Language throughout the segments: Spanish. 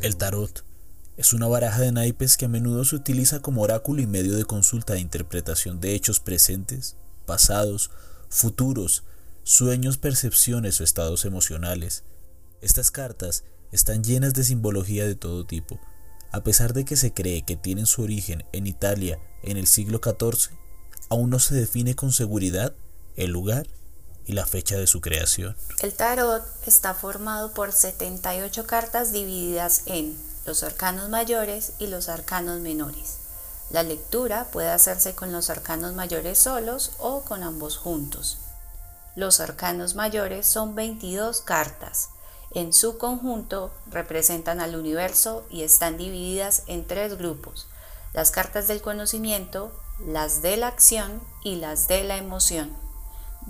El tarot es una baraja de naipes que a menudo se utiliza como oráculo y medio de consulta de interpretación de hechos presentes, pasados, futuros, sueños, percepciones o estados emocionales. Estas cartas están llenas de simbología de todo tipo. A pesar de que se cree que tienen su origen en Italia en el siglo XIV, aún no se define con seguridad el lugar la fecha de su creación. El tarot está formado por 78 cartas divididas en los arcanos mayores y los arcanos menores. La lectura puede hacerse con los arcanos mayores solos o con ambos juntos. Los arcanos mayores son 22 cartas. En su conjunto representan al universo y están divididas en tres grupos. Las cartas del conocimiento, las de la acción y las de la emoción.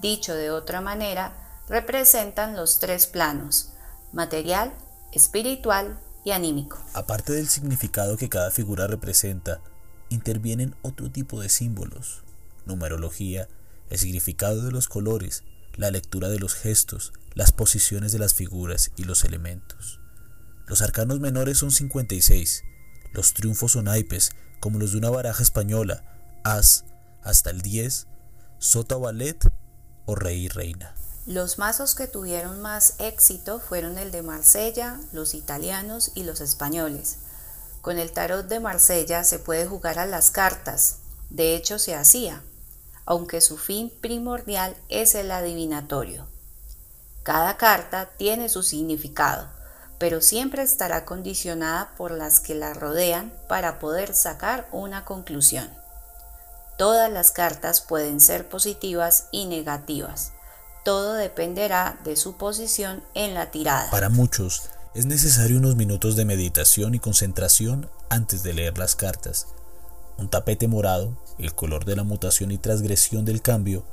Dicho de otra manera, representan los tres planos, material, espiritual anímico. Aparte del significado que cada figura representa, intervienen otro tipo de símbolos, numerología, el significado de los colores, la lectura de los gestos, las posiciones de las figuras y los elementos. Los arcanos menores son 56, los triunfos son naipes, como los de una baraja española, as, hasta el 10, sota ballet rey y reina. Los mazos que tuvieron más éxito fueron el de Marsella, los italianos y los españoles. Con el tarot de Marsella se puede jugar a las cartas, de hecho se hacía, aunque su fin primordial es el adivinatorio. Cada carta tiene su significado, pero siempre estará condicionada por las que la rodean para poder sacar una conclusión. Todas las cartas pueden ser positivas y negativas todo dependerá de su posición en la tirada. Para muchos, es necesario unos minutos de meditación y concentración antes de leer las cartas. Un tapete morado, el color de la mutación y transgresión del cambio,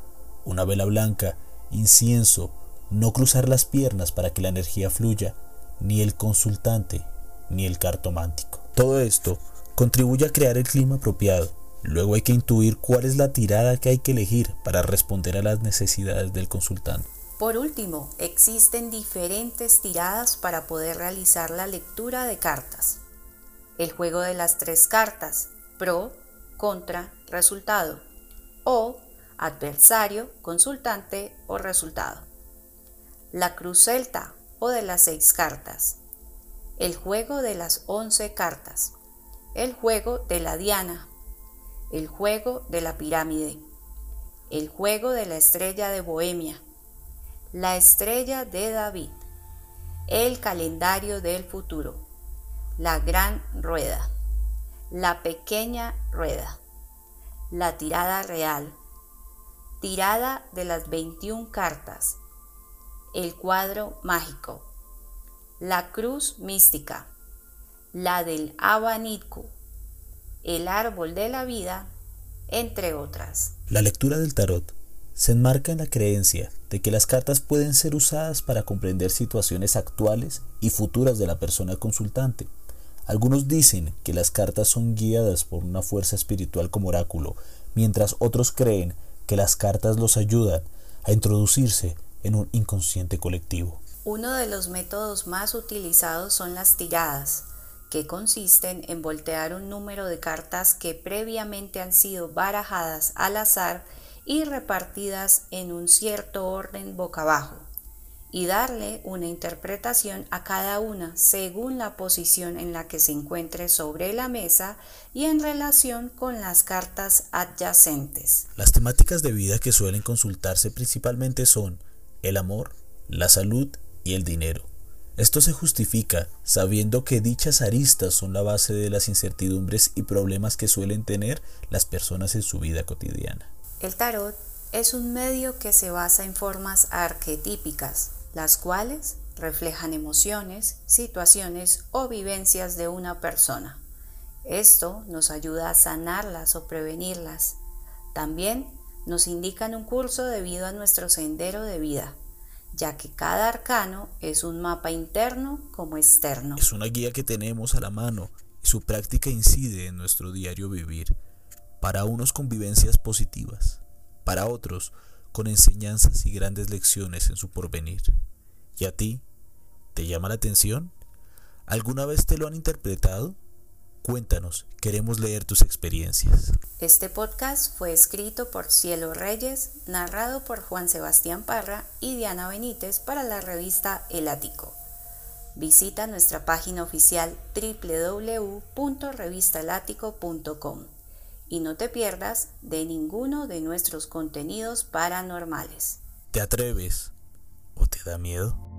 una vela blanca, incienso, no cruzar las piernas para que la energía fluya, ni el consultante, ni el cartomántico. Todo esto contribuye a crear el clima apropiado Luego hay que intuir cuál es la tirada que hay que elegir para responder a las necesidades del consultante. Por último, existen diferentes tiradas para poder realizar la lectura de cartas. El juego de las tres cartas, pro, contra, resultado, o adversario, consultante o resultado. La cruz celta o de las seis cartas. El juego de las once cartas. El juego de la diana el juego de la pirámide, el juego de la estrella de Bohemia, la estrella de David, el calendario del futuro, la gran rueda, la pequeña rueda, la tirada real, tirada de las 21 cartas, el cuadro mágico, la cruz mística, la del abanico, el árbol de la vida, entre otras. La lectura del tarot se enmarca en la creencia de que las cartas pueden ser usadas para comprender situaciones actuales y futuras de la persona consultante. Algunos dicen que las cartas son guiadas por una fuerza espiritual como oráculo, mientras otros creen que las cartas los ayudan a introducirse en un inconsciente colectivo. Uno de los métodos más utilizados son las tiradas, que consisten en voltear un número de cartas que previamente han sido barajadas al azar y repartidas en un cierto orden boca abajo, y darle una interpretación a cada una según la posición en la que se encuentre sobre la mesa y en relación con las cartas adyacentes. Las temáticas de vida que suelen consultarse principalmente son el amor, la salud y el dinero. Esto se justifica sabiendo que dichas aristas son la base de las incertidumbres y problemas que suelen tener las personas en su vida cotidiana. El tarot es un medio que se basa en formas arquetípicas, las cuales reflejan emociones, situaciones o vivencias de una persona. Esto nos ayuda a sanarlas o prevenirlas. También nos indican un curso debido a nuestro sendero de vida ya que cada arcano es un mapa interno como externo. Es una guía que tenemos a la mano y su práctica incide en nuestro diario vivir, para unos con vivencias positivas, para otros con enseñanzas y grandes lecciones en su porvenir. ¿Y a ti? ¿Te llama la atención? ¿Alguna vez te lo han interpretado? Cuéntanos, queremos leer tus experiencias. Este podcast fue escrito por Cielo Reyes, narrado por Juan Sebastián Parra y Diana Benítez para la revista El Ático. Visita nuestra página oficial www.revistalático.com y no te pierdas de ninguno de nuestros contenidos paranormales. ¿Te atreves o te da miedo?